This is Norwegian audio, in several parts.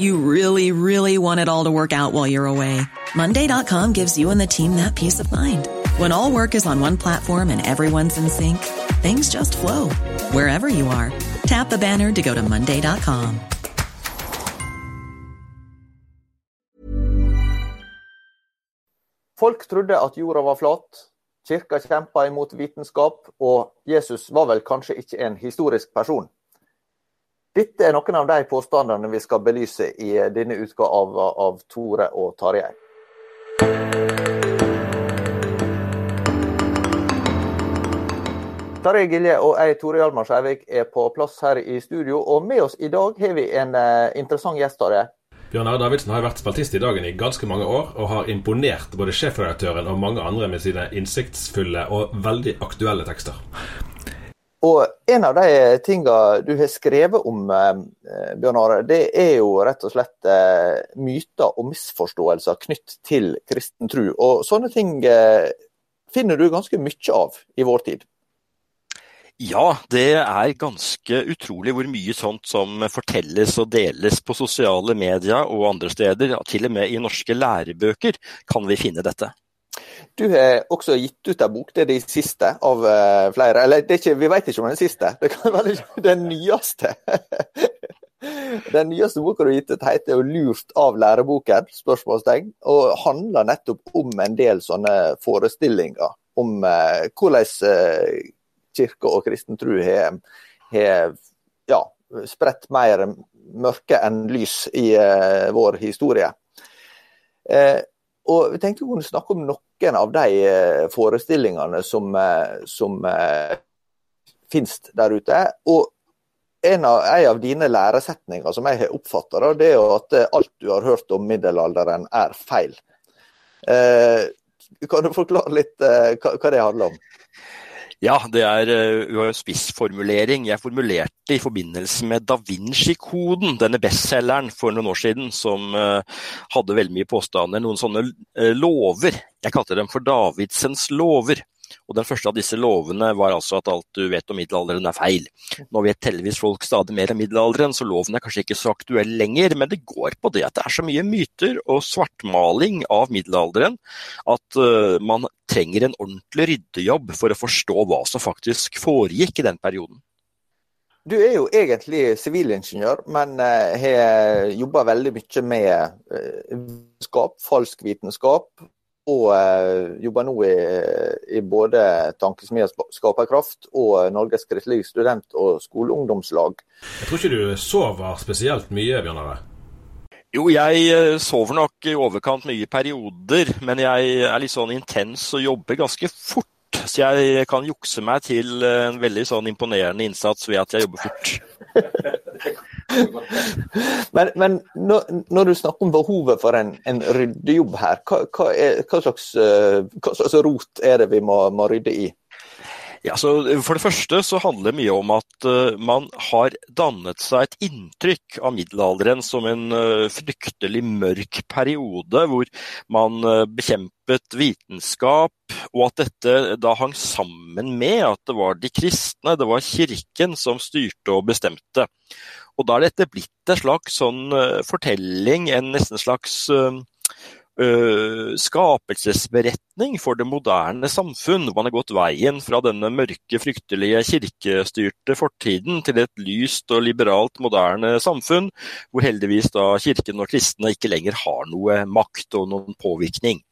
You really, really want it all to work out while you're away. Monday.com gives you and the team that peace of mind. When all work is on one platform and everyone's in sync, things just flow wherever you are. Tap the banner to go to Monday.com. Folk trodde at jorda var flat, kirka kjempa imot vitenskap, og Jesus var vel kanskje ikke en historisk person. Dette er noen av de påstandene vi skal belyse i denne utgaven av Tore og Tarjei. Tarjei Gilje og jeg, Tore Hjalmar Skjærvik, er på plass her i studio. Og med oss i dag har vi en uh, interessant gjest. Tarjei. Bjørn Are Davidsen har vært spaltist i Dagen i ganske mange år, og har imponert både sjefredaktøren og mange andre med sine innsiktsfulle og veldig aktuelle tekster. Og en av de tingene du har skrevet om, eh, Bjørn Are, det er jo rett og slett eh, myter og misforståelser knytt til kristen tro. Og sånne ting eh, finner du ganske mye av i vår tid. Ja, det er ganske utrolig hvor mye sånt som fortelles og deles på sosiale medier og andre steder. Til og med i norske lærebøker kan vi finne dette. Du har også gitt ut en bok, det er de siste av uh, flere. Eller ikke, vi vet ikke om den siste, det kan være den nyeste. den nyeste boka du har gitt ut heter jo 'Lurt av læreboken', spørsmålstegn, og handler nettopp om en del sånne forestillinger om uh, hvordan uh, kirke og kristen tro har ja, spredt mer mørke enn lys i vår historie. Og vi tenkte vi kunne snakke om noen av de eh, forestillingene som, eh, som eh, finnes der ute. Og en av, en av, dine læresetninger som jeg har oppfatta, det er at alt du har hørt om middelalderen er feil. Eh, kan du forklare litt eh, hva, hva det handler om? Ja, det er uh, spissformulering. Jeg formulerte i forbindelse med Da Vinci-koden, denne bestselgeren for noen år siden, som uh, hadde veldig mye påstander, noen sånne uh, lover. Jeg kalte dem for Davidsens lover. Og Den første av disse lovene var altså at alt du vet om middelalderen er feil. Nå vet heldigvis folk stadig mer om middelalderen, så loven er kanskje ikke så aktuell lenger, men det går på det at det er så mye myter og svartmaling av middelalderen at uh, man trenger en ordentlig ryddejobb for å forstå hva som faktisk foregikk i den perioden. Du er jo egentlig sivilingeniør, men uh, har jobba veldig mye med uh, vitenskap, falsk vitenskap, og eh, jobber nå i, i både Tankesmia Skaperkraft og Norges kristelige student- og skoleungdomslag. Jeg tror ikke du sover spesielt mye, Bjørnare? Jo, jeg eh, sover nok i overkant mye perioder, men jeg er litt sånn intens og jobber ganske fort. Så jeg kan jukse meg til en veldig sånn imponerende innsats ved at jeg jobber fort. men, men når, når, du snakker om behovet for en, en ryddejobb her, hva, hva, er, hva, slags, eh, hva, slags, rot er det vi må, må rydde i? Ja, for det første så handler det mye om at uh, man har dannet seg et inntrykk av middelalderen som en uh, fryktelig mørk periode, hvor man bekjempet vitenskap, og at dette da hang sammen med at det var de kristne, det var kirken som styrte og bestemte. Og da er dette blitt en slags sånn fortelling, en nesten slags uh, uh, skapelsesberetning for det moderne samfunn. Man har gått veien fra denne mørke, fryktelige kirkestyrte fortiden til et lyst og liberalt moderne samfunn, hvor heldigvis da kirken og kristne ikke lenger har noe makt og noen påvirkning.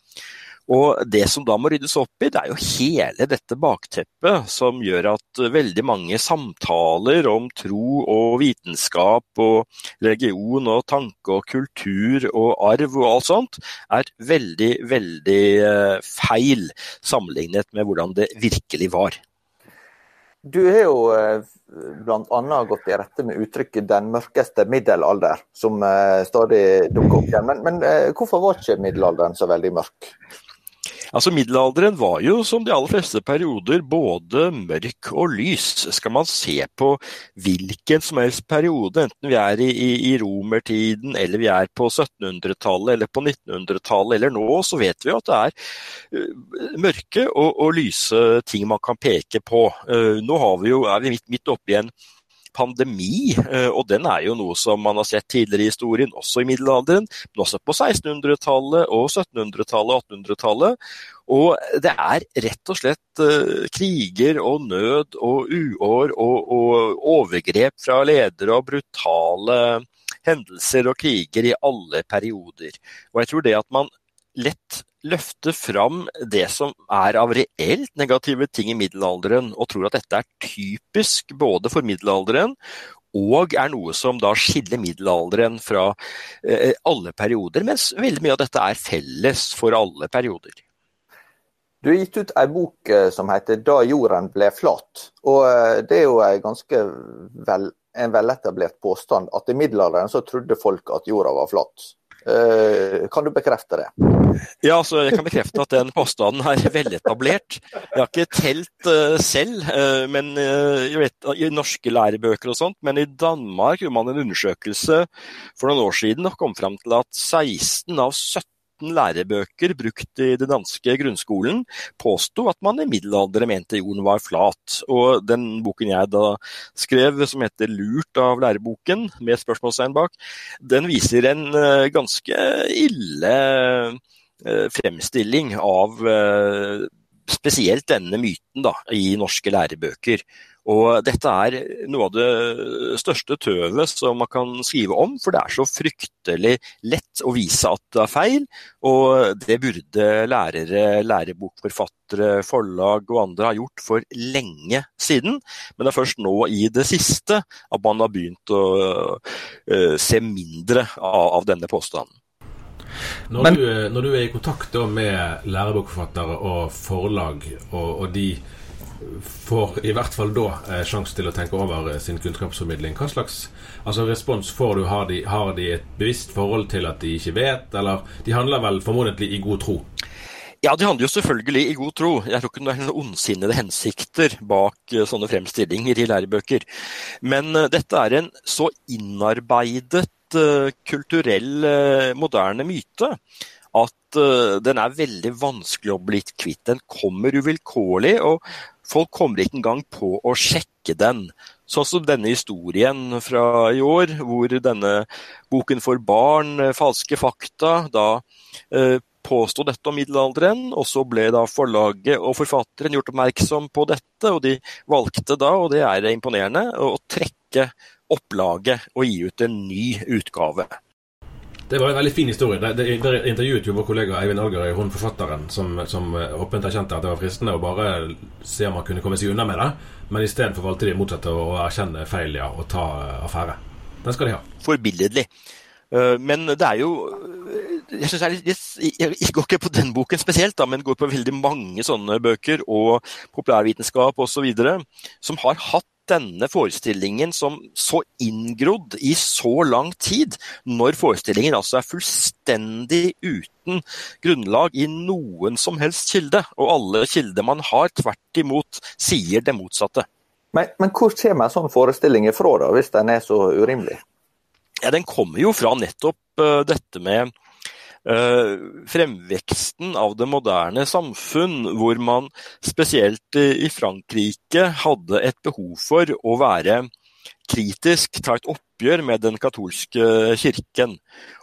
Og Det som da må ryddes opp i, det er jo hele dette bakteppet som gjør at veldig mange samtaler om tro og vitenskap og religion og tanke og kultur og arv og alt sånt, er veldig, veldig eh, feil sammenlignet med hvordan det virkelig var. Du har jo eh, bl.a. gått i rette med uttrykket 'den mørkeste middelalder', som eh, stadig dukker opp igjen. Men, men hvorfor var ikke middelalderen så veldig mørk? Altså Middelalderen var jo som de aller fleste perioder både mørk og lys. Skal man se på hvilken som helst periode, enten vi er i, i, i romertiden eller vi er på 1700-tallet eller på 1900-tallet eller nå, så vet vi at det er uh, mørke og, og, lyse ting man kan peke på. Uh, nå vi jo, er vi midt, midt oppi en pandemi, eh, og den er jo noe som man har sett tidligere i historien, også i middelalderen, men også på 1600-tallet og 1700-tallet og 1800-tallet. Og det er rett og slett uh, kriger og nød og uår og, og, overgrep fra ledere og brutale hendelser og kriger i alle perioder. Og jeg tror det at man lett løfter fram det som er av reelt negative ting i middelalderen, og tror at dette er typisk både for middelalderen og er noe som da skiller middelalderen fra eh, alle perioder, mens veldig mye av dette er felles for alle perioder. Du har gitt ut ei bok eh, som heter 'Da jorden ble flat'. og eh, Det er jo en ganske vel, en veletablert påstand at i middelalderen så trodde folk at jorda var flat. Eh, kan du bekrefte det? Ja, altså, jeg kan bekrefte at den påstanden er veletablert. Jeg har ikke telt uh, selv, uh, men uh, vet, i norske lærebøker og sånt. Men i Danmark gjorde man en undersøkelse for noen år siden og kom fram til at 16 av 17 13 lærebøker brukt i den danske grunnskolen påsto at man i middelalderen mente jorden var flat. Og den boken jeg da skrev, som heter 'Lurt av læreboken', med spørsmålstegn bak, den viser en eh, ganske ille eh, fremstilling av eh, spesielt denne myten da, i norske lærebøker. Og dette er noe av det største tøvet som man kan skrive om, for det er så fryktelig lett å vise at det er feil. Og det burde lærere, lærebokforfattere, forlag og andre ha gjort for lenge siden. Men det er først nå i det siste at man har begynt å uh, se mindre av denne påstanden. Når, Men, du, når, du, er i kontakt med lærebokforfattere og forlag, og, og de får i hvert fall da eh, sjanse til å tenke over eh, sin kunnskapsformidling. Hva slags altså, respons får du? Har de, har de, et bevisst forhold til at de ikke vet, eller de handler vel formodentlig i god tro? Ja, de handler jo selvfølgelig i god tro. Jeg tror ikke det er noen ondsinnede hensikter bak eh, sånne fremstillinger i lærebøker. Men dette er en så innarbeidet uh, kulturell, uh, moderne myte at den er veldig vanskelig å bli kvitt. Den kommer uvilkårlig. og Folk kommer ikke engang på å sjekke den. Sånn som denne historien fra i år, hvor denne boken for barn, eh, Falske fakta, da eh, påsto dette om middelalderen. Og så ble da forlaget og forfatteren gjort oppmerksom på dette, og de valgte da, og det er imponerende, å trekke opplaget og gi ut en ny utgave. Det var en veldig fin historie. Det, intervjuet jo vår kollega Eivind Algerøy, hun forfatteren, som, som eh, åpent erkjente at det var fristende å bare se om han kunne komme seg unna med det. Men istedenfor valgte de motsatte å erkjenne feil ja, og ta eh, affære. Den skal de ha. Forbilledlig. Eh, men det er jo jeg, synes jeg, jeg, jeg, går ikke på den boken spesielt, da, men går på veldig mange sånne bøker og populærvitenskap osv. som har hatt denne forestillingen som så inngrodd i så lang tid, når forestillingen altså er fullstendig uten grunnlag i noen som helst kilde, og alle kilder man har, tvert imot sier det motsatte. Men, men hvor kommer en sånn forestilling ifra, da, hvis den er så urimelig? Ja, Den kommer jo fra nettopp uh, dette med uh, fremveksten av det moderne samfunn, hvor man spesielt i Frankrike hadde et behov for å være kritisk ta et oppgjør med den katolske kirken.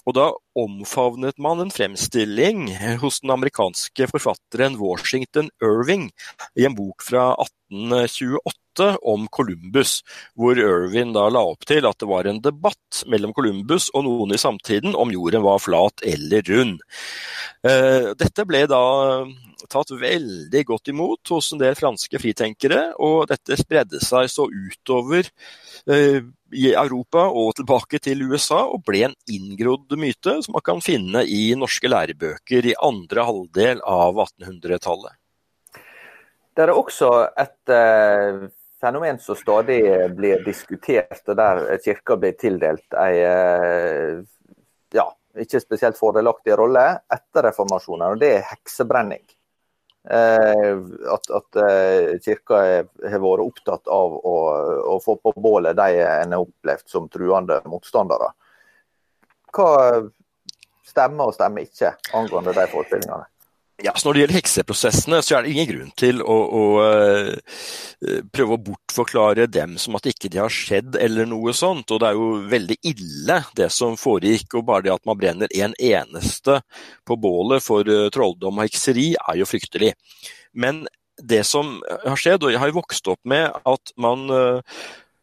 Og da omfavnet man en fremstilling hos den amerikanske forfatteren Washington Irving i en bok fra 1828 om Columbus, hvor Irving da la opp til at det var en debatt mellom Columbus og noen i samtiden om jorden var flat eller rund. Eh, dette ble da tatt veldig godt imot hos en del franske fritenkere, og dette spredde seg så utover i Europa og tilbake til USA, og ble en inngrodd myte som man kan finne i norske lærebøker i andre halvdel av 1800-tallet. Det er også et eh, fenomen som stadig blir diskutert, og der kirka blir tildelt ei eh, ja, ikke spesielt fordelaktig rolle etter reformasjonen, og det er heksebrenning. Eh, at, at eh, kirka har vært opptatt av å, å, få på bålet de en har opplevd som truende motstandere. Hva stemmer og stemmer ikke angående de forestillingene? Ja, så Når det gjelder hekseprosessene, så er det ingen grunn til å, å uh, prøve å bortforklare dem som at ikke de har skjedd eller noe sånt. Og det er jo veldig ille det som foregikk. Og bare det at man brenner en eneste på bålet for uh, trolldom og hekseri, er jo fryktelig. Men det som har skjedd, og jeg har jo vokst opp med at man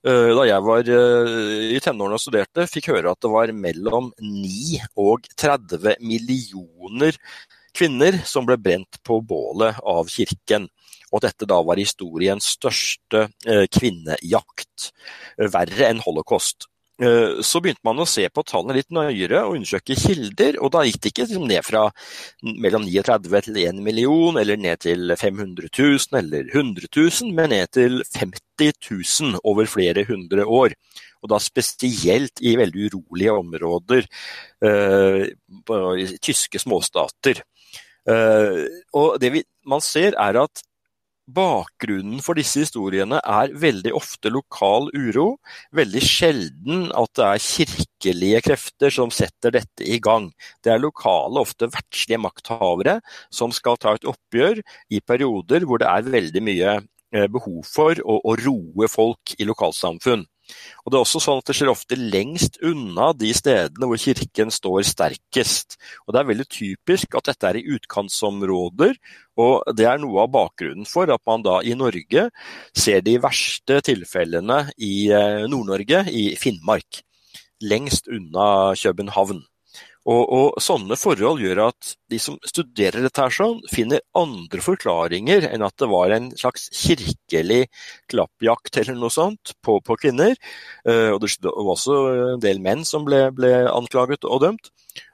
da jeg var i tenårene og studerte, fikk høre at det var mellom 9 og 30 millioner kvinner som ble brent på bålet av kirken. Og dette da var historiens største eh, kvinnejakt. Verre enn holocaust. Eh, så begynte man å se på tallene litt nøyere og undersøke kilder, og da gikk det ikke liksom ned fra mellom 39 til 1 million, eller ned til 500 000 eller 100 000, men ned til 50 000 over flere hundre år. Og da spesielt i veldig urolige områder eh, i tyske småstater. Uh, og det vi, man ser er at Bakgrunnen for disse historiene er veldig ofte lokal uro. Veldig sjelden at det er kirkelige krefter som setter dette i gang. Det er lokale, ofte verdslige makthavere som skal ta et oppgjør i perioder hvor det er veldig mye eh, behov for å, å roe folk i lokalsamfunn. Og Det er også sånn at det skjer ofte lengst unna de stedene hvor kirken står sterkest. Og Det er veldig typisk at dette er i utkantsområder, og det er noe av bakgrunnen for at man da i Norge ser de verste tilfellene i eh, Nord-Norge, i Finnmark. Lengst unna København. Og, og, Sånne forhold gjør at de som studerer dette, her sånn, finner andre forklaringer enn at det var en slags kirkelig klappjakt eller noe sånt på, på kvinner. Uh, og Det var også en del menn som ble, ble, anklaget og dømt.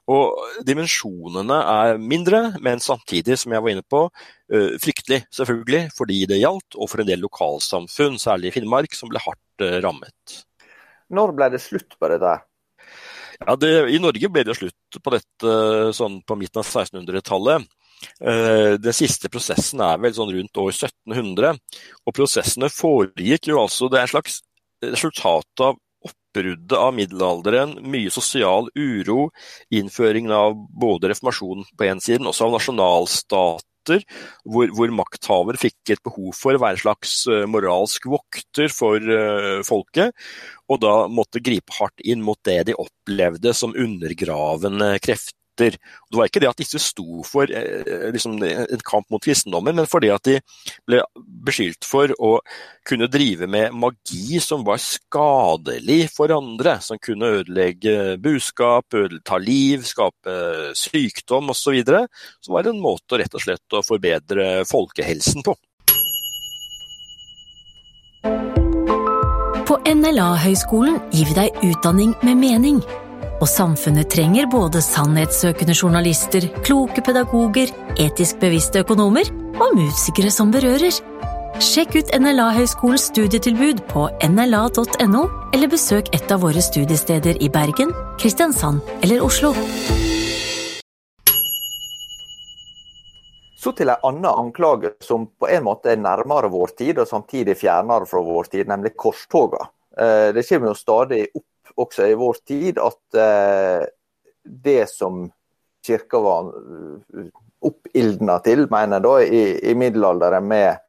Og Dimensjonene er mindre, men samtidig, som jeg var inne på, uh, fryktelig selvfølgelig fordi det gjaldt, og for en del lokalsamfunn, særlig i Finnmark, som ble hardt uh, rammet. Når ble det slutt på det der? Ja, det, I Norge ble det slutt på dette sånn på midten av 1600-tallet. Eh, den siste prosessen er vel sånn rundt år 1700. Og prosessene foregikk jo altså Det er et slags resultat av oppbruddet av middelalderen, mye sosial uro, innføringen av både reformasjonen på én siden, også av nasjonalstater, hvor, hvor makthaver fikk et behov for å være en slags eh, moralsk vokter for uh, folket og da måtte gripe hardt inn mot det de opplevde som undergravende krefter. Det var ikke det at disse sto for eh, liksom, en kamp mot kristendommen, men fordi at de ble beskyldt for å kunne drive med magi som var skadelig for andre. Som kunne ødelegge buskap, ta liv, skape sykdom osv. Som var en måte rett og slett å forbedre folkehelsen på. På NLA-høgskolen gir deg utdanning med mening. Og samfunnet trenger både sannhetssøkende journalister, kloke pedagoger, etisk bevisste økonomer og musikere som berører. Sjekk ut NLA-høyskolens studietilbud på nla.no, eller besøk et av våre studiesteder i Bergen, Kristiansand eller Oslo. Så til en annen anklage som på en måte er nærmere vår tid, og samtidig fjernere fra vår tid, nemlig korstoga. Eh, det kommer jo stadig opp også i vår tid at eh, det som kirka var eh, oppildna til, mener da, i, i middelalderen med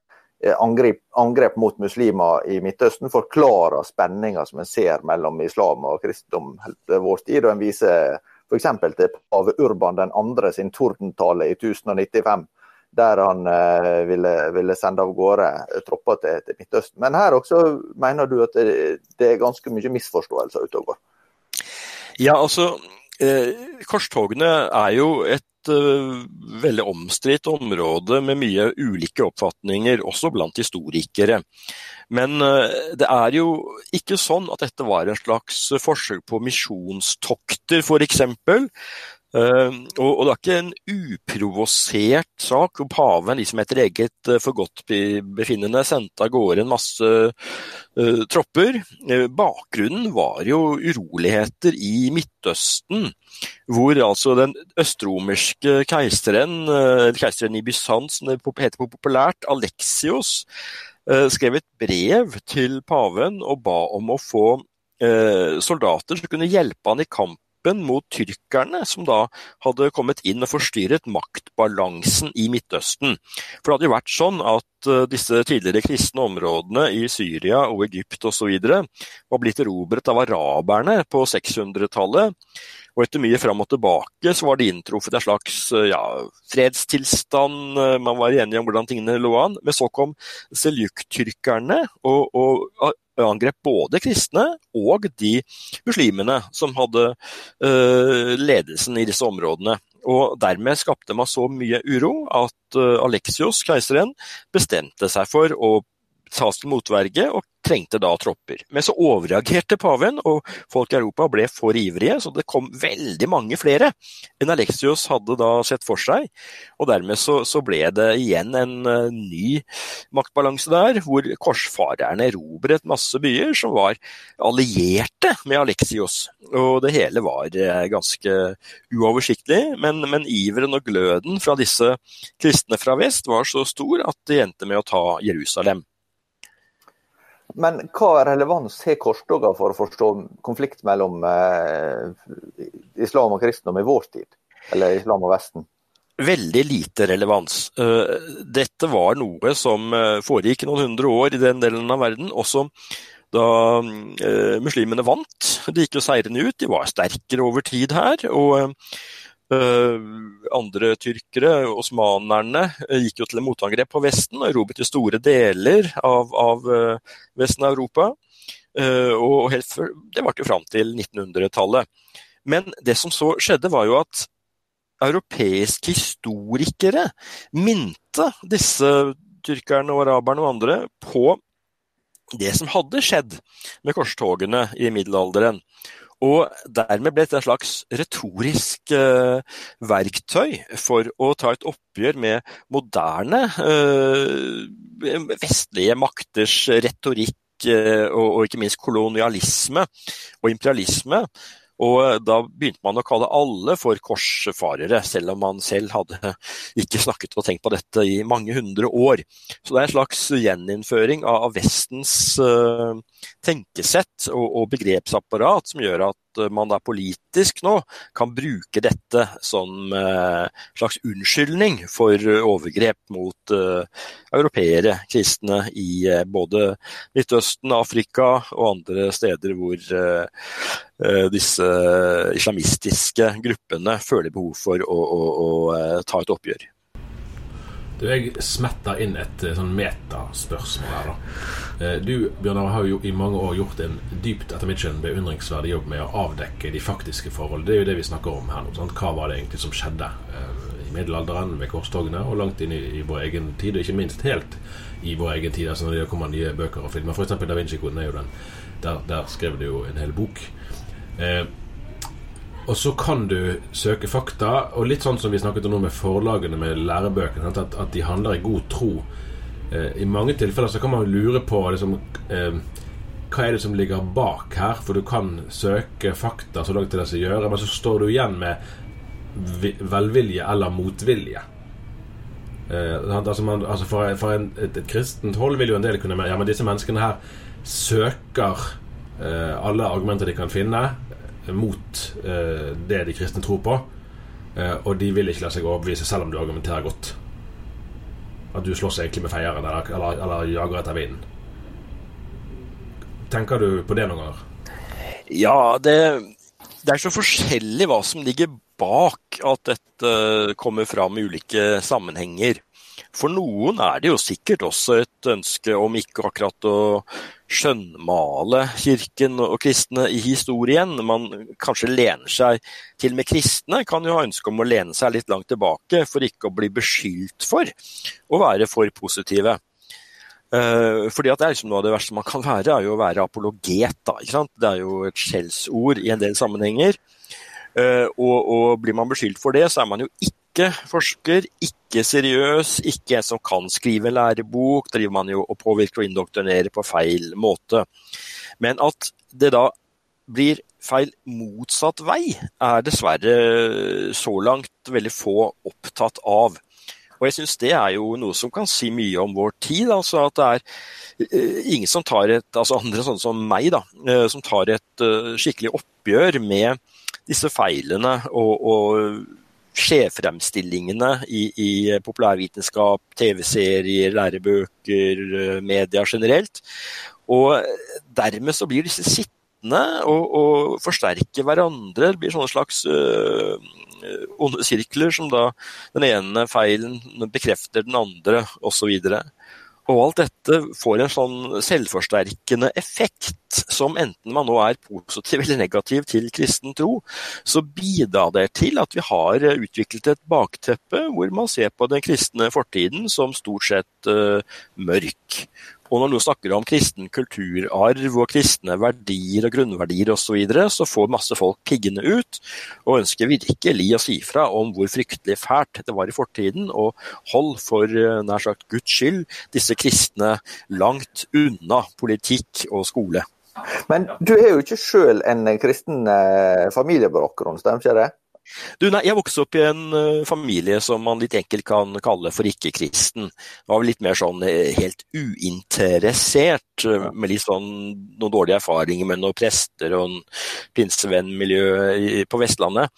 angrep, angrep, mot muslimer i Midtøsten forklarer spenninger som en ser mellom islam og kristendom i vår tid. og En viser f.eks. til pave Urban 2. sin tordentale i 1095 der han eh, ville, ville, sende av gårde tropper til, til, Midtøsten. Men her også mener du at det, det er ganske mye misforståelser ute og går? Ja, altså eh, Korstogene er jo et eh, veldig omstridt område med mye ulike oppfatninger, også blant historikere. Men uh, det er jo ikke sånn at dette var en slags forsøk på misjonstokter, f.eks. Uh, og, og, det er ikke en uprovosert sak. og Paven liksom etter eget uh, forgodtbefinnende sendte av gårde en masse uh, tropper. bakgrunnen var jo uroligheter i Midtøsten, hvor altså den østromerske keiseren, keiseren i Bysants, som det heter populært, Alexios, skrev et brev til paven og ba om å få soldater som kunne hjelpe han i kamp kampen mot tyrkerne, som da hadde kommet inn og forstyrret maktbalansen i Midtøsten. For det hadde jo vært sånn at eh, disse tidligere kristne områdene i Syria og Egypt osv. var blitt erobret av araberne på 600-tallet. Og etter mye fram og tilbake så var det inntruffet en slags eh, ja, fredstilstand, eh, man var enige om hvordan tingene lå an. Men så kom seljuk-tyrkerne og, og angrep både kristne og de muslimene som hadde uh, ledelsen i disse områdene. Og Dermed skapte man så mye uro at uh, Alexios, keiseren, bestemte seg for å tas til motverge og trengte da tropper. Men så overreagerte paven, og folk i Europa ble for ivrige, så det kom veldig mange flere enn Alexios hadde da sett for seg. Og dermed så, så ble det igjen en uh, ny maktbalanse der, hvor korsfarerne erobret masse byer som var allierte med Alexios. Og det hele var uh, ganske uoversiktlig, men, men iveren og gløden fra disse kristne fra vest var så stor at det endte med å ta Jerusalem. Men hva relevans har korstoga for å forstå konflikt mellom eh, islam og kristendom i vår tid? Eller islam og Vesten? Veldig lite relevans. Uh, dette var noe som uh, foregikk noen hundre år i den delen av verden. Også da uh, muslimene vant. De gikk jo seirende ut, de var sterkere over tid her. og andre tyrkere, osmanerne, uh, gikk jo til motangrep på Vesten og erobret store deler av, av uh, Vesten av Europa. og før, Det varte jo fram til 1900-tallet. Men det som så skjedde, var jo at europeiske historikere minte disse tyrkerne og araberne og andre på det som hadde skjedd med korstogene i middelalderen. Og dermed ble dette et slags retorisk eh, verktøy for å ta et oppgjør med moderne eh, vestlige makters retorikk uh, og, og, ikke minst kolonialisme og imperialisme. Og eh, da begynte man å kalle alle for korsfarere, selv om man selv hadde ikke snakket og tenkt på dette i mange hundre år. Så det er en slags gjeninnføring av Vestens uh, tenkesett og, begrepsapparat som gjør at uh, man da politisk nå kan bruke dette som uh, slags unnskyldning for overgrep mot europeere, kristne, i både Midtøsten, Afrika og andre steder hvor Eh, disse islamistiske gruppene føler behov for å, å, å eh, ta et oppgjør. Jeg smetter inn et eh, sånn metaspørsmål her. da. Du Bjørnar, har jo i mange år gjort en dypt etter mitt skjønn beundringsverdig jobb med å avdekke de faktiske forhold. Det er jo det vi snakker om her nå. Sant? Hva var det egentlig som skjedde i middelalderen ved korstogene, og langt inn i, i, vår egen tid, og ikke minst helt i vår egen tid. altså Når det kommer nye bøker og filmer. F.eks. Da Vinci-koden er jo den. Der, der skrev du jo en hel bok Eh, og så kan du søke fakta, og litt sånn som vi snakket om nå med forlagene med lærebøkene, at, at, de handler i god tro. Eh, I mange tilfeller så kan man lure på liksom, eh, hva er det som ligger bak her, for du kan søke fakta så langt det lar seg gjøre, men så står du igjen med velvilje eller motvilje. Eh, altså man, altså for, for en, et, et, kristent hold vil jo en del kunne Ja, men disse menneskene her søker eh, alle argumenter de kan finne mot eh, det de kristne tror på. Eh, og de vil ikke la seg overbevise, selv om du argumenterer godt. At du slåss egentlig med feieren eller, eller, eller jager etter vinden. Tenker du på det noen ganger? Ja, det, det er så forskjellig hva som ligger bak at dette kommer fram i ulike sammenhenger. For noen er det jo sikkert også et ønske om ikke akkurat å skjønnmale kirken og kristne i historien. Man kanskje lener seg Til og med kristne kan jo ha ønske om å lene seg litt langt tilbake for ikke å bli beskyldt for å være for positive. Uh, fordi at det er liksom Noe av det verste man kan være, er jo å være apologet. Da, det er jo et skjellsord i en del sammenhenger. Uh, og, og, blir man beskyldt for det, så er man jo ikke forsker, ikke seriøs, ikke en som kan skrive en lærebok. driver man jo og påvirker og indoktrinerer på feil måte. Men at det da blir feil motsatt vei, er dessverre så langt veldig få opptatt av. Og jeg syns det er jo noe som kan si mye om vår tid. altså At det er uh, ingen som tar et, altså andre sånne som meg, da, uh, som tar et uh, skikkelig oppgjør med disse feilene og, og skjevfremstillingene i, i populærvitenskap, TV-serier, lærebøker, media generelt. Og dermed så blir disse sittende og, og forsterke hverandre. Det blir sånne slags øh, Eh, onde sirkler, som da den ene feilen bekrefter den andre, osv. Og alt dette får en sånn selvforsterkende effekt, som enten man nå er positiv eller negativ til kristen tro, så bidrar det til at vi har utviklet et bakteppe hvor man ser på den kristne fortiden som stort sett uh, mørk. Og når noen snakker om kristen kulturarv og kristne verdier og grunnverdier osv., så, videre, så får masse folk piggene ut og ønsker virkelig å si fra om hvor fryktelig fælt det var i fortiden, og hold for eh, nær sagt Guds skyld disse kristne langt unna politikk og skole. Men du er jo ikke sjøl en kristen eh, familiebakgrunn, stemmer ikke det? Du, nei, jeg vokste opp i en uh, familie som man litt enkelt kan kalle for ikke-kristen. Var litt mer sånn uh, helt uinteressert, uh, med litt sånn noen dårlige erfaringer med noen prester og en pinsevennmiljø på Vestlandet.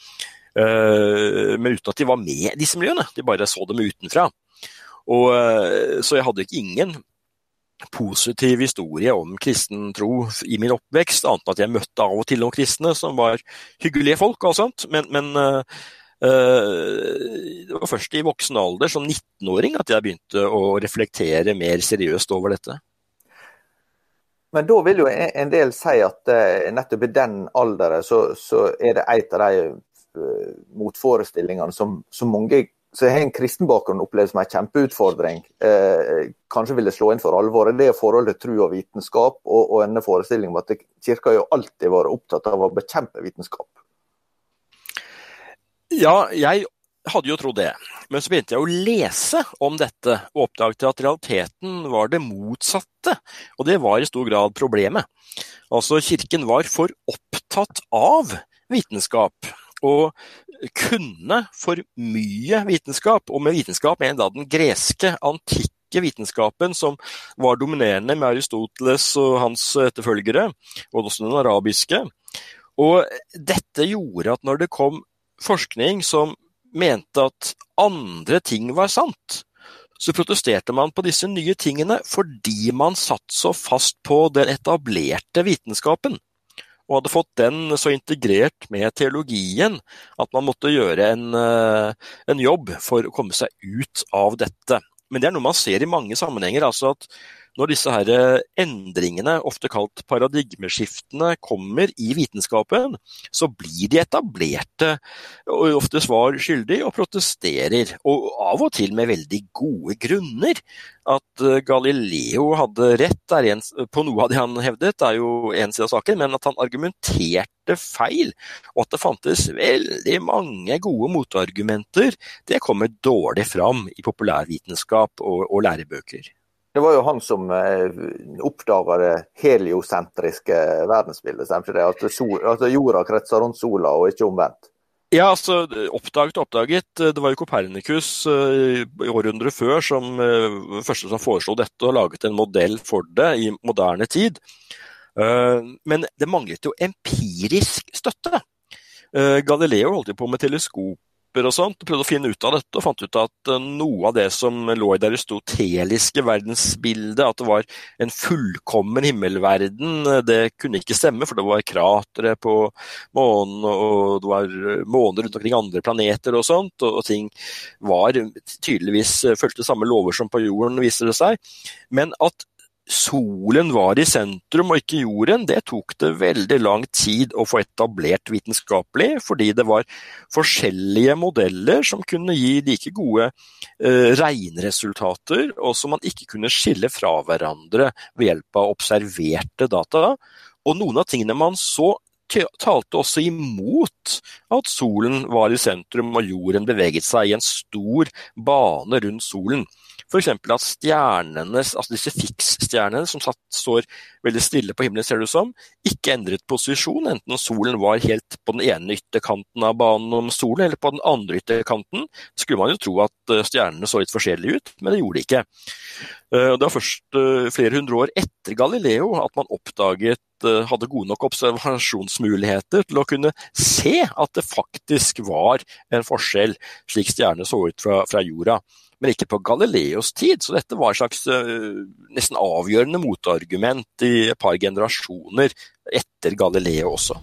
men uten at de var med i disse miljøene, de bare så dem utenfra. Og, så jeg hadde ikke ingen positiv historie om kristen tro i min oppvekst, annet enn at jeg møtte av og til noen kristne som var hyggelige folk og sånt. Men, men uh, det var først i voksen alder, som 19-åring, at jeg begynte å reflektere mer seriøst over dette. Men da vil jo en del si at uh, nettopp i den alderen så, så er det et av de motforestillingene som, som mange så jeg har en kristen bakgrunn opplevd som en kjempeutfordring, eh, kanskje ville slå inn for alvor, det er forholdet tro og vitenskap, og, og en forestilling om at kirka jo alltid vært opptatt av å bekjempe vitenskap. Ja, jeg hadde jo trodd det, men så begynte jeg å lese om dette, og oppdaget at realiteten var det motsatte, og det var i stor grad problemet. Altså, kirken var for opptatt av vitenskap. Og kunne for mye vitenskap, og med vitenskap mener da den greske, antikke vitenskapen som var dominerende med Aristoteles og hans etterfølgere, og også den arabiske. Og dette gjorde at når det kom forskning som mente at andre ting var sant, så protesterte man på disse nye tingene fordi man satt så fast på den etablerte vitenskapen og hadde fått den så integrert med teologien at man måtte gjøre en, eh, en jobb for å komme seg ut av dette. Men det er noe man ser i mange sammenhenger. altså at når disse her eh, endringene, ofte kalt paradigmeskiftene, kommer i vitenskapen, så blir de etablerte ofte svar skyldig og protesterer. Og av og til med veldig gode grunner. At eh, Galileo hadde rett en, på noe av det han hevdet, er jo en side av saken, men at han argumenterte feil, og at det fantes veldig mange gode motargumenter, det kommer dårlig fram i populærvitenskap og, og lærebøker. Det var jo han som eh, oppdaga det heliosentriske verdensbildet. det? At, sol, at jorda kretser rundt sola, og ikke omvendt. Ja, altså, oppdaget og oppdaget. Det var jo Kopernikus uh, i århundret før som uh, første som foreslo dette og laget en modell for det i moderne tid. Men det manglet jo empirisk støtte. Galileo holdt jo på med teleskop teleskopper og sånt, og prøvde å finne ut av dette, og fant ut at eh, noe av det som lå i det aristoteliske verdensbildet, at det var en fullkommen himmelverden, det kunne ikke stemme, for det var kratre på månen, og det var måner rundt omkring andre planeter og sånt, og, ting var tydeligvis fulgte samme lover som på jorden, viser det seg. Men at solen var i sentrum og ikke jorden, det tok det veldig lang tid å få etablert vitenskapelig, fordi det var forskjellige modeller som kunne gi like gode eh, regnresultater, og som man ikke kunne skille fra hverandre ved hjelp av observerte data. Og noen av tingene man så talte også imot at solen var i sentrum og jorden beveget seg i en stor bane rundt solen. F.eks. at stjernene, altså disse fiksstjernene som satt, står veldig stille på himmelen, ser det ut som, ikke endret posisjon, enten solen var helt på den ene ytterkanten av banen om solen, eller på den andre ytterkanten. Skulle man jo tro at eh, stjernene så litt forskjellige ut, men det gjorde de ikke. Eh, det var først eh, flere hundre år etter Galileo at man oppdaget hadde gode nok observasjonsmuligheter til å kunne se at det faktisk var en forskjell, slik stjernene så ut fra, fra jorda men ikke på Galileos tid. Så dette var et slags uh, nesten avgjørende motargument i et par generasjoner etter Galileo også.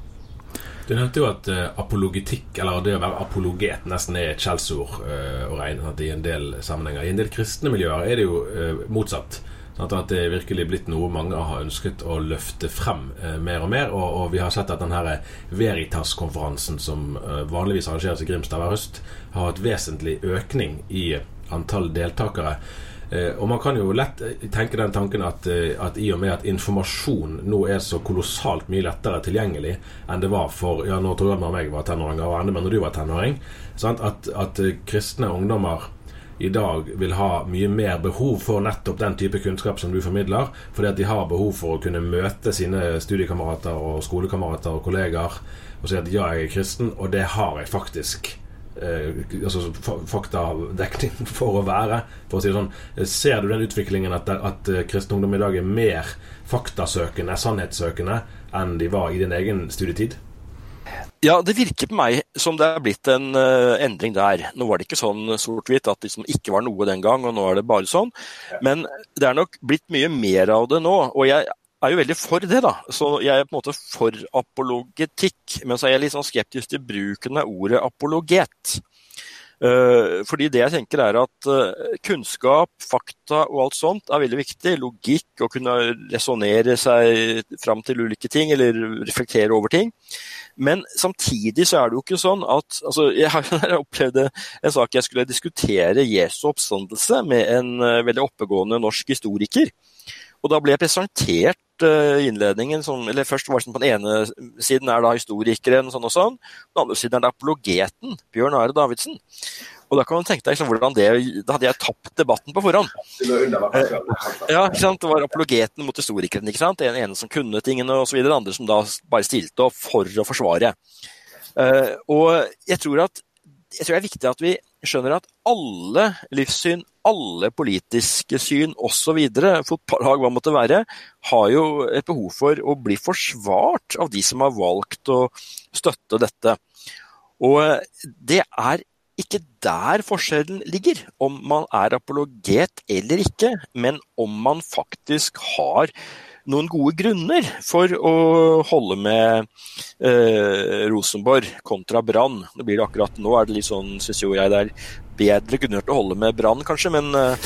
Du nevnte jo at uh, apologetikk, eller det å være apologet, nesten er et skjellsord uh, å regne i en del sammenhenger. I en del kristne miljøer er det jo motsatt. Sånn at det er virkelig blitt noe mange har ønsket å løfte frem mer og mer. Og, og vi har sett at denne Veritas-konferansen som vanligvis arrangeres i Grimstad hver høst, har hatt vesentlig økning i antall deltakere. Eh, og Man kan jo lett eh, tenke den tanken at, eh, at, i og med at informasjon nå er så kolossalt mye lettere tilgjengelig enn det var for ja, nå tror jeg når jeg var tenåring, og enda når du var tenåring, sant? At, at kristne ungdommer i dag vil ha mye mer behov for nettopp den type kunnskap som du formidler, fordi at de har behov for å kunne møte sine studiekamerater og skolekamerater og kollegaer og si at ja, jeg er kristen, og det har jeg faktisk eh, altså faktadekning for å være. For å si det sånn. Ser du den utviklingen at, at eh, kristen ungdom i dag er mer faktasøkende, sannhetssøkende, enn de var i din egen studietid? Ja, det virker på meg som det er blitt en uh, endring der. Nå var det ikke sånn sort-hvitt at det liksom ikke var noe den gang, og nå er det bare sånn. Men det er nok blitt mye mer av det nå. Og jeg er jo veldig for det, da. Så jeg er på en måte for apologetikk. Men så er jeg litt sånn skeptisk til bruken av ordet apologet. Uh, fordi det jeg tenker er at uh, kunnskap, fakta og alt sånt er veldig viktig. Logikk, å kunne resonnere seg fram til ulike ting eller reflektere over ting. Men samtidig så er det jo ikke sånn at altså, Jeg har opplevd en sak jeg skulle diskutere Jesu oppstandelse med en uh, veldig oppegående norsk historiker. Og da ble jeg presentert uh, innledningen som eller Først var det sånn på den ene siden er da historikeren, sånn og sånn. På den andre siden er det apologeten, Bjørn Are Davidsen. Og da kan man tenke deg liksom, hvordan det, Da hadde jeg tapt debatten på forhånd. Eh, ja, ikke sant? Det var apologeten mot historikeren. ikke sant? Den ene som kunne tingene osv. Andre som da bare stilte opp for å forsvare. Uh, og jeg tror at jeg tror det er viktig at vi skjønner at alle livssyn, alle politiske syn osv., fotballag hva måtte være, har jo et behov for å bli forsvart av de som har valgt å støtte dette. Og det er ikke der forskjellen ligger, om man er apologet eller ikke, men om man faktisk har noen gode grunner for å holde med eh, Rosenborg kontra Brann. Det blir det akkurat nå, er det litt sånn, syns jo jeg det er bedre kunne gjort å holde med Brann, kanskje, men eh,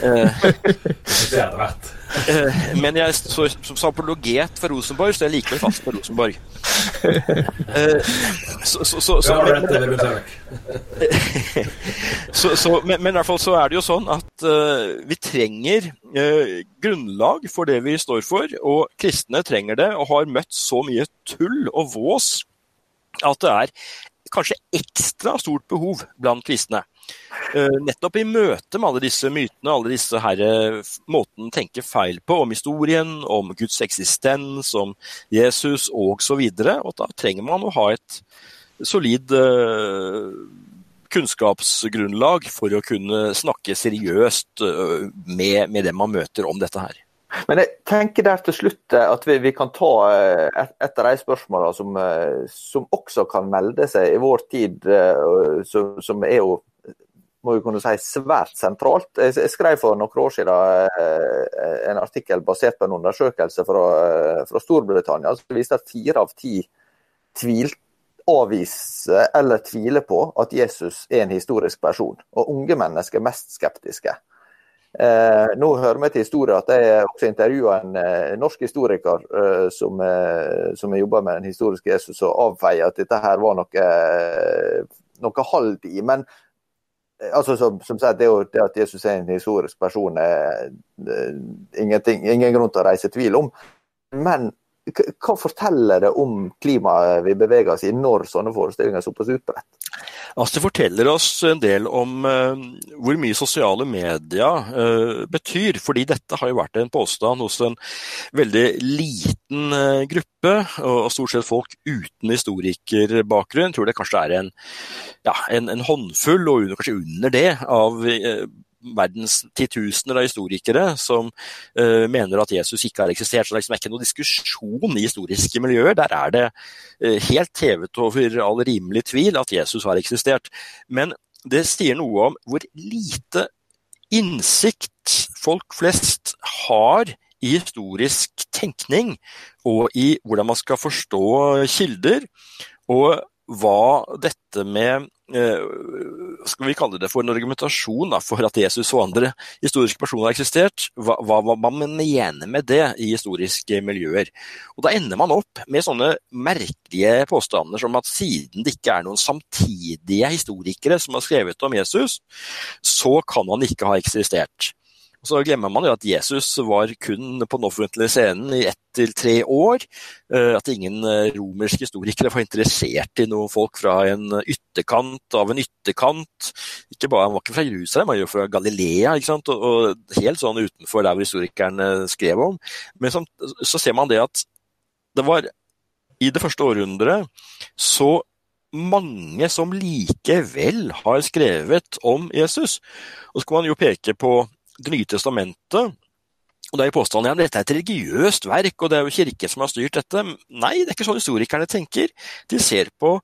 Det hadde vært. Eh, men jeg så, som apologet for Rosenborg, så jeg likevel fast på Rosenborg. Eh, så, så, så, så så, så, men, men, i hvert fall så er det jo sånn at uh, vi trenger uh, grunnlag for det vi står for, og kristne trenger det, og har møtt så mye tull og vås at det er kanskje ekstra stort behov blant kristne. Uh, nettopp i møte med alle disse mytene, alle disse her, måten å tenke feil på om historien, om Guds eksistens, om Jesus videre. Og da trenger man å ha et solid uh, kunnskapsgrunnlag for å kunne snakke seriøst med, med dem man møter om dette her. Men jeg tenker der til slutt eh, at vi, vi kan ta eh, et, et av de spørsmålene som, eh, som, også kan melde seg i vår tid, som, som er jo må vi kunne si svært sentralt. Jeg skrev for noen år siden en artikkel basert på en undersøkelse fra, fra Storbritannia som viste at fire av ti tvil, avviser eller tviler på at Jesus er en historisk person. Og unge mennesker er mest skeptiske. Eh, nå hører vi til historien at jeg også intervjua en eh, norsk historiker eh, som, eh, som jobber med den historiske Jesus, og avfeier at dette her var noe, eh, noe hold i. Men eh, altså, som, som sagt, det, det, at Jesus er en historisk person, er ingen grunn til å reise tvil om. Men hva forteller det om klimaet vi beveger oss i når sånne forestillinger er såpass utbredt? Altså, det forteller oss en del om uh, hvor mye sosiale medier uh, betyr. fordi dette har jo vært en påstand hos en veldig liten uh, gruppe, og stort sett folk uten historikerbakgrunn. Jeg tror det kanskje er en, ja, en, en håndfull, og under, kanskje under det, av verdens titusener av historikere som uh, mener at Jesus ikke har eksistert. Så det er liksom ikke noe diskusjon i historiske miljøer. Der er det uh, helt hevet over all rimelig tvil at Jesus har eksistert. Men det sier noe om hvor lite innsikt folk flest har i historisk tenkning og i hvordan man skal forstå kilder, og hva dette med skal vi kalle det for en argumentasjon da, for at Jesus og andre historiske personer har eksistert. Hva, hva man mener med det i historiske miljøer. Og Da ender man opp med sånne merkelige påstander som at siden det ikke er noen samtidige historikere som har skrevet om Jesus, så kan han ikke ha eksistert. Og Så glemmer man jo at Jesus var kun på den offentlige scenen i ett til tre år. Eh, at ingen eh, romerske historikere var interessert i noen folk fra en ytterkant av en ytterkant. Ikke bare, Han var ikke fra Jerusalem, han var jo fra Galilea, ikke sant? Og, helt sånn utenfor der hvor historikerne skrev om. Men så, så ser man det at det var i det første århundret så mange som likevel har skrevet om Jesus. Og så kan man jo peke på det nye testamentet. Og det er påstanden at dette er et religiøst verk, og det er jo kirken som har styrt dette. Nei, det er ikke sånn historikerne tenker. De ser på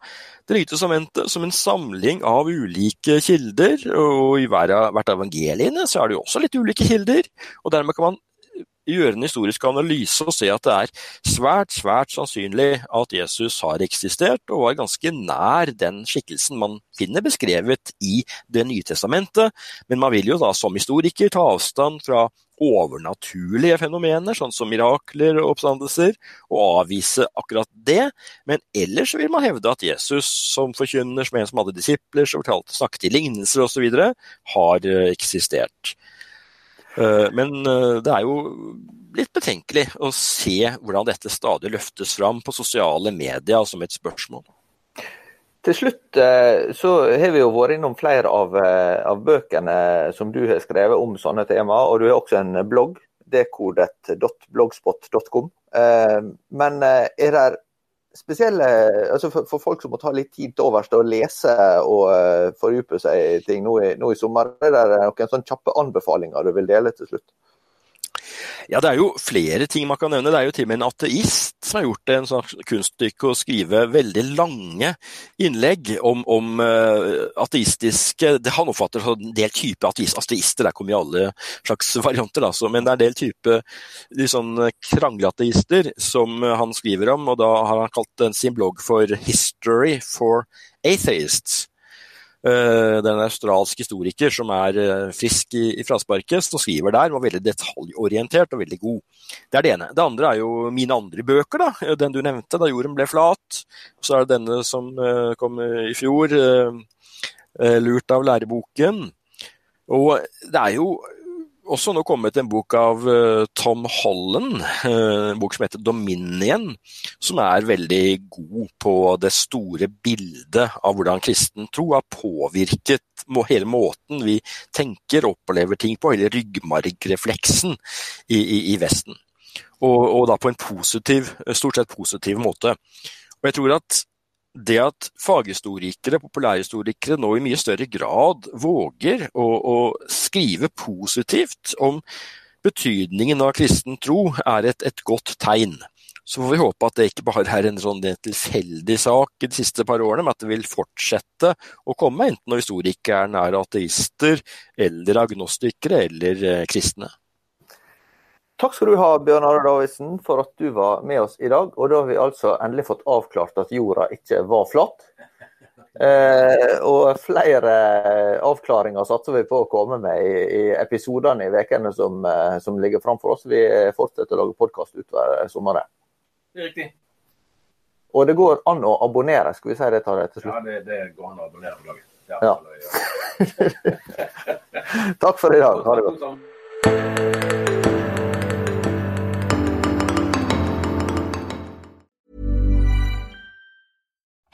Det nye testamentet som en samling av ulike kilder, og i hvert av evangeliene så er det jo også litt ulike kilder. og Dermed kan man gjøre en historisk analyse og se at det er svært, svært sannsynlig at Jesus har eksistert og var ganske nær den skikkelsen man finner beskrevet i Det nye testamentet. Men man vil jo da som historiker ta avstand fra overnaturlige fenomener, sånn som mirakler og oppstandelser, og avvise akkurat det. Men ellers vil man hevde at Jesus som forkynner, som en som hadde disipler, som fortalte, snakket i lignelser osv., har eh, eksistert. Eh, men eh, det er jo litt betenkelig å se hvordan dette stadig løftes fram på sosiale medier som et spørsmål. Til slutt eh, så har vi jo vært innom flere av, av bøkene som du har skrevet om sånne temaer, og du har også en blogg, dekodet.blogspot.com. Men er det spesielle altså for, for, folk som må ta litt tid til overs til å lese og uh, fordype seg i ting nå i, nå i sommer, er det noen sånne kjappe anbefalinger du vil dele til slutt? Ja, det er jo flere ting man kan nevne. Det er jo til og med en ateist som har gjort det en sånn kunststykke å skrive veldig lange innlegg om, om uh, ateistiske det Han oppfatter som en del type ateister, der kommer jo alle slags varianter, altså, men det er en del type sånn krangleateister som han skriver om, og da har han kalt sin blogg for 'History for Atheists'. Eh, den australske historiker som er eh, frisk i, i frasparket, som skriver der, var veldig detaljorientert og veldig god. Det er det ene. Det andre er jo mine andre bøker, da. Den du nevnte, 'Da jorden ble flat'. Så er det denne som eh, kom i fjor, 'Lurt av læreboken'. Og det er jo også nå kommet en bok av uh, Tom Holland, uh, en bok som heter 'Dominion', som er veldig god på det store bildet av hvordan kristen tro har påvirket hele måten vi tenker og opplever ting på, hele ryggmargrefleksen i, i, i Vesten. Og, og, da på en positiv, stort sett positiv måte. Og jeg tror at det at faghistorikere, populærhistorikere, nå i mye større grad våger å, å skrive positivt om betydningen av kristen tro er et, et godt tegn. Så får vi håpe at det ikke bare er en sånn tilfeldig sak de siste par årene, men at det vil fortsette å komme, enten når historikerne er ateister eller agnostikere eller eh, kristne. Takk skal du ha, Bjørn Are Davidsen, for at du var med oss i dag. Og da har vi altså endelig fått avklart at jorda ikke var flat. Eh, og flere avklaringer satser vi på å komme med i, i episodene i ukene som, eh, som, ligger framfor oss. Vi fortsetter å lage podkast utover sommeren. Det er riktig. Og det går an å abonnere. Skal vi si det til, til slutt? Ja, det, det, går an å abonnere på laget. Ja, ja. Takk for i dag. Ha det godt.